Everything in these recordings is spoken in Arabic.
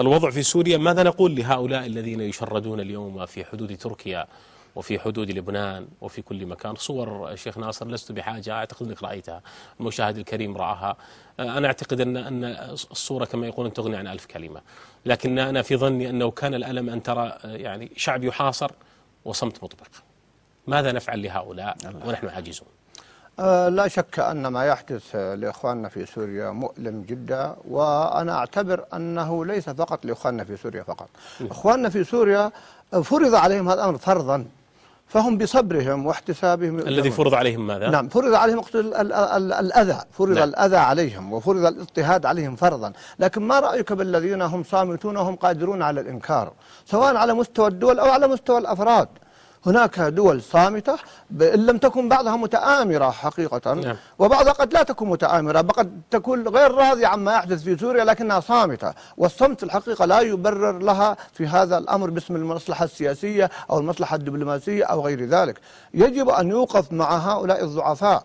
الوضع في سوريا ماذا نقول لهؤلاء الذين يشردون اليوم في حدود تركيا وفي حدود لبنان وفي كل مكان؟ صور شيخ ناصر لست بحاجة أعتقد أنك رأيتها المشاهد الكريم رآها. أنا أعتقد أن أن الصورة كما يقولون تغني عن ألف كلمة. لكن أنا في ظني أنه كان الألم أن ترى يعني شعب يحاصر وصمت مطبق. ماذا نفعل لهؤلاء ونحن عاجزون؟ آه، لا شك أن ما يحدث لإخواننا في سوريا مؤلم جدا وأنا أعتبر أنه ليس فقط لإخواننا في سوريا فقط. إخواننا في سوريا فرض عليهم هذا الأمر فرضا فهم بصبرهم واحتسابهم. الذي فرض عليهم ماذا؟ نعم فرض عليهم الأذى فرض نعم. الأذى عليهم وفرض الاضطهاد عليهم فرضا. لكن ما رأيك بالذين هم صامتون وهم قادرون على الإنكار سواء على مستوى الدول أو على مستوى الأفراد؟ هناك دول صامتة إن لم تكن بعضها متآمرة حقيقة. نعم. وبعضها قد لا تكون متآمرة قد تكون غير راضية عما يحدث في سوريا لكنها صامتة. والصمت الحقيقة لا يبرر لها في هذا الأمر باسم المصلحة السياسية أو المصلحة الدبلوماسية أو غير ذلك. يجب أن يوقف مع هؤلاء الضعفاء.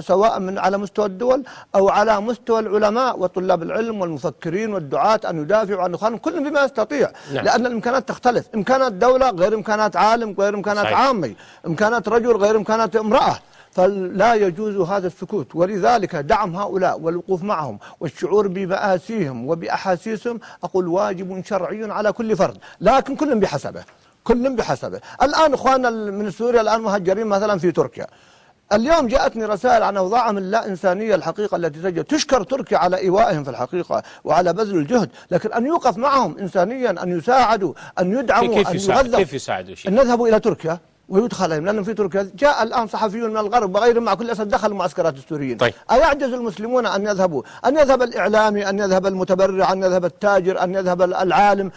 سواء من على مستوى الدول أو على مستوى العلماء وطلاب العلم والمفكرين والدعاة أن يدافعوا عن إخوانهم كل بما يستطيع. نعم. لأن الإمكانات تختلف. إمكانات دولة غير إمكانات عالم غير إمكانات صحيح. عامي. إمكانات رجل غير إمكانات امرأة. فلا يجوز هذا السكوت. ولذلك دعم هؤلاء والوقوف معهم والشعور بمآسيهم وبأحاسيسهم أقول واجب شرعي على كل فرد. لكن كل بحسبه. كل بحسبه. الآن إخواننا من سوريا الآن مهجرين مثلا في تركيا. اليوم جاءتني رسائل عن أوضاعهم اللا إنسانية الحقيقة التي تجد تشكر تركيا على إيوائهم في الحقيقة وعلى بذل الجهد لكن أن يوقف معهم إنسانيا أن يساعدوا أن يدعموا كيف أن يساعدوا كيف يساعدوا أن نذهبوا إلى تركيا؟ ويدخل عليهم لأنه في تركيا جاء الآن صحفيون من الغرب وغيرهم مع كل أسف دخلوا معسكرات السوريين. طيب. أيعجز المسلمون أن يذهبوا؟ أن يذهب الإعلامي أن يذهب المتبرع أن يذهب التاجر أن يذهب العالم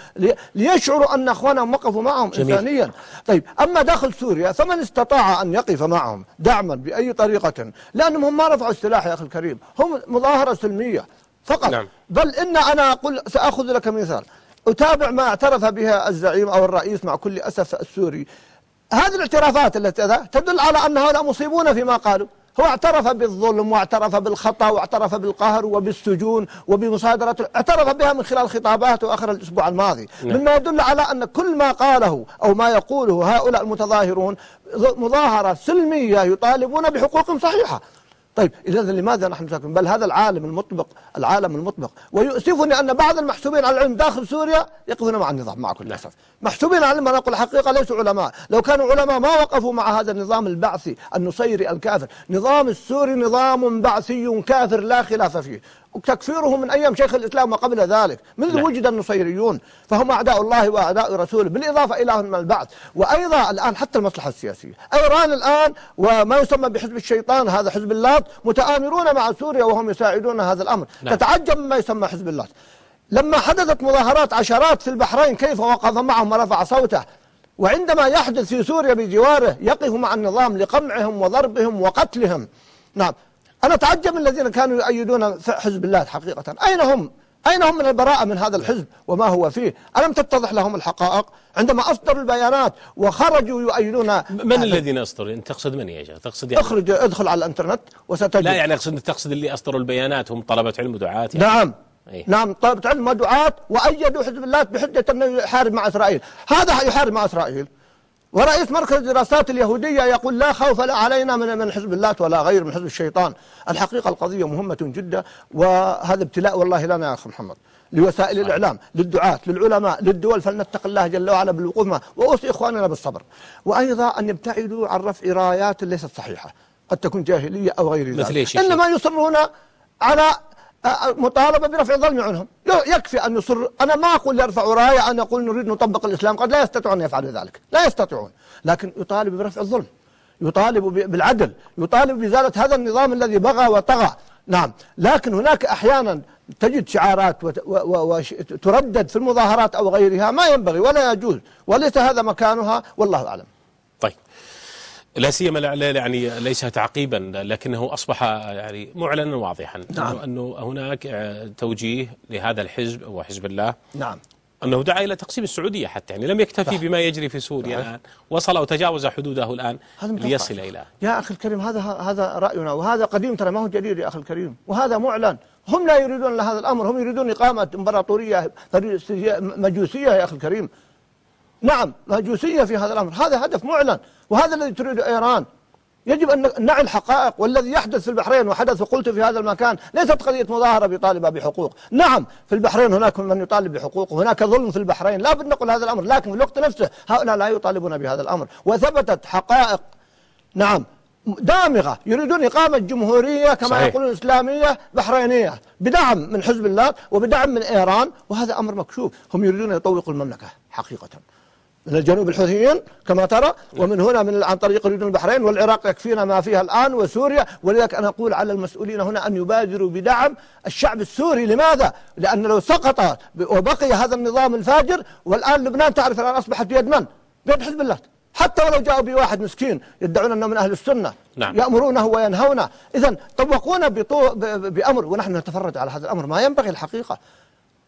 ليشعروا أن أخوانهم وقفوا معهم جميل. إنسانيا. طيب أما داخل سوريا فمن استطاع أن يقف معهم دعما بأي طريقة؟ لأنهم هم ما رفعوا السلاح يا أخي الكريم. هم مظاهرة سلمية فقط. نعم. بل إن أنا أقول سأخذ لك مثال. أتابع ما اعترف بها الزعيم أو الرئيس مع كل أسف السوري. هذه الاعترافات التي تدل على أن هؤلاء مصيبون فيما قالوا. هو اعترف بالظلم واعترف بالخطأ واعترف بالقهر وبالسجون وبمصادرة اعترف بها من خلال خطاباته آخر الأسبوع الماضي. نعم. مما يدل على أن كل ما قاله أو ما يقوله هؤلاء المتظاهرون مظاهرة سلمية يطالبون بحقوق صحيحة. طيب إذا لماذا نحن ساكن بل هذا العالم المطبق العالم المطبق. ويؤسفني أن بعض المحسوبين على العلم داخل سوريا يقفون مع النظام مع كل أسف محسوبين على العلم أنا أقول الحقيقة ليسوا علماء. لو كانوا علماء ما وقفوا مع هذا النظام البعثي النصيري الكافر. نظام السوري نظام بعثي كافر لا خلاف فيه. تكفيره من أيام شيخ الإسلام وقبل ذلك. منذ نعم. وجد النصيريون فهم أعداء الله وأعداء رسوله بالإضافة إلى من البعث وأيضا الآن حتى المصلحة السياسية. إيران الآن وما يسمى بحزب الشيطان هذا حزب اللات متآمرون مع سوريا وهم يساعدون هذا الأمر. نعم. تتعجب مما يسمى حزب اللات. لما حدثت مظاهرات عشرات في البحرين كيف وقف معهم ورفع صوته؟ وعندما يحدث في سوريا بجواره يقف مع النظام لقمعهم وضربهم وقتلهم. نعم. أنا أتعجب من الذين كانوا يؤيدون حزب الله حقيقة. أين هم؟ أين هم من البراءة من هذا الحزب وما هو فيه؟ ألم تتضح لهم الحقائق؟ عندما أصدروا البيانات وخرجوا يؤيدون من الذين أصدروا؟ أنت تقصد من يا شيخ تقصد يعني اخرج ادخل على الإنترنت وستجد. لا يعني أقصد تقصد اللي أصدروا البيانات هم طلبة علم ودعاة يعني. نعم. أيه؟ نعم طلبة علم ودعاة وأيدوا حزب الله بحجة أنه يحارب مع إسرائيل. هذا يحارب مع إسرائيل. ورئيس مركز الدراسات اليهودية يقول لا خوف لا علينا من من حزب الله ولا غير من حزب الشيطان. الحقيقة القضية مهمة جدا وهذا ابتلاء والله لنا يا أخي محمد لوسائل الإعلام للدعاة للعلماء للدول فلنتق الله جل وعلا بالوقوف معه وأوصي إخواننا بالصبر. وأيضا أن يبتعدوا عن رفع رايات ليست صحيحة قد تكون جاهلية أو غير ذلك. إنما يصرون على مطالبة برفع الظلم عنهم. يكفي أن يصر. أنا ما أقول يرفعوا راية أن يقول نريد نطبق الإسلام. قد لا يستطيعون أن يفعلوا ذلك. لا يستطيعون. لكن يطالب برفع الظلم. يطالب بالعدل. يطالب بإزالة هذا النظام الذي بغى وطغى. نعم. لكن هناك أحيانا تجد شعارات وتردد في المظاهرات أو غيرها. ما ينبغي ولا يجوز. وليس هذا مكانها. والله أعلم. لا سيما يعني ليس تعقيبا لكنه أصبح يعني معلنا واضحا نعم. أنه هناك توجيه لهذا الحزب وحزب الله. نعم. أنه دعا إلى تقسيم السعودية حتى يعني لم يكتفي صح. بما يجري في سوريا الآن وصل وتجاوز حدوده الآن ليصل إلى. يا أخي الكريم هذا هذا رأينا وهذا قديم ترى ما هو جديد يا أخي الكريم وهذا معلن. هم لا يريدون هذا الأمر هم يريدون إقامة إمبراطورية مجوسية يا أخي الكريم. نعم مجوسية في هذا الأمر. هذا هدف معلن وهذا الذي تريد إيران. يجب أن نعي الحقائق والذي يحدث في البحرين وحدث وقلت في هذا المكان ليست قضية مظاهرة بطالبة بحقوق. نعم في البحرين هناك من يطالب بحقوق وهناك ظلم في البحرين. لا بد نقول هذا الأمر لكن في الوقت نفسه هؤلاء لا يطالبون بهذا الأمر. وثبتت حقائق نعم دامغة يريدون إقامة جمهورية كما صحيح. يقولون إسلامية بحرينية بدعم من حزب الله وبدعم من إيران وهذا أمر مكشوف. هم يريدون يطوقوا المملكة حقيقة. من الجنوب الحوثيين كما ترى ومن هنا من عن طريق ريد البحرين والعراق يكفينا ما فيها الآن وسوريا ولذلك أنا أقول على المسؤولين هنا أن يبادروا بدعم الشعب السوري لماذا؟ لأن لو سقط وبقي هذا النظام الفاجر والآن لبنان تعرف الآن أصبحت بيد من؟ بيد حزب الله حتى ولو جاءوا بواحد مسكين يدعون أنه من أهل السنة نعم. يأمرونه وينهونه إذا طوقونا بأمر ونحن نتفرج على هذا الأمر ما ينبغي الحقيقة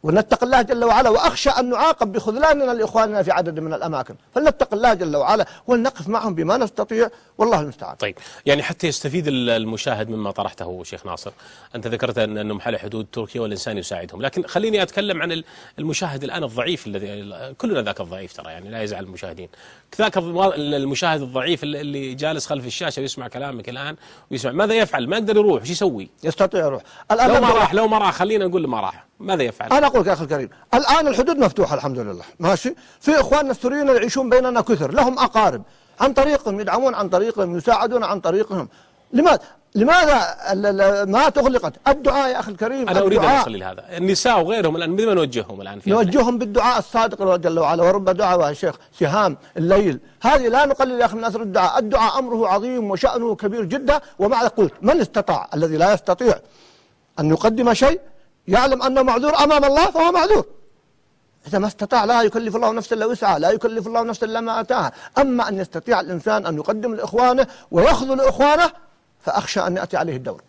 ونتق الله جل وعلا وأخشى أن نعاقب بخذلاننا لإخواننا في عدد من الأماكن. فلنتق الله جل وعلا ولنقف معهم بما نستطيع والله المستعان. طيب يعني حتى يستفيد المشاهد مما طرحته شيخ ناصر. أنت ذكرت أن أنهم على حدود تركيا والإنسان يساعدهم. لكن خليني أتكلم عن المشاهد الآن الضعيف الذي كلنا ذاك الضعيف ترى يعني لا يزعل المشاهدين. ذاك المشاهد الضعيف اللي جالس خلف الشاشة ويسمع كلامك الآن ويسمع. ماذا يفعل؟ ما يقدر يروح وش يسوي؟ يستطيع يروح. الآن لو ما راح لو ما راح خلينا نقول ما راح. ماذا يفعل؟ أنا أقول لك يا أخي الكريم الآن الحدود مفتوحة الحمد لله ماشي؟ في إخواننا السوريين يعيشون بيننا كثر لهم أقارب عن طريقهم يدعمون عن طريقهم يساعدون عن طريقهم. لماذا؟ لماذا ما تغلقت؟ الدعاء يا أخي الكريم أنا أريد أن أصل لهذا. النساء وغيرهم الآن بما نوجههم الآن في نوجههم بالدعاء الصادق جل وعلا ورب دعوة يا شيخ سهام الليل. هذه لا نقلل يا أخي من أثر الدعاء. الدعاء أمره عظيم وشأنه كبير جدا ومع قلت من استطاع؟ الذي لا يستطيع أن يقدم شيء يعلم أنه معذور أمام الله فهو معذور. إذا ما استطاع لا يكلف الله نفسا إلا وسعها لا يكلف الله نفسا إلا ما أتاها. أما أن يستطيع الإنسان أن يقدم لإخوانه ويخذل إخوانه فأخشى أن يأتي عليه الدور.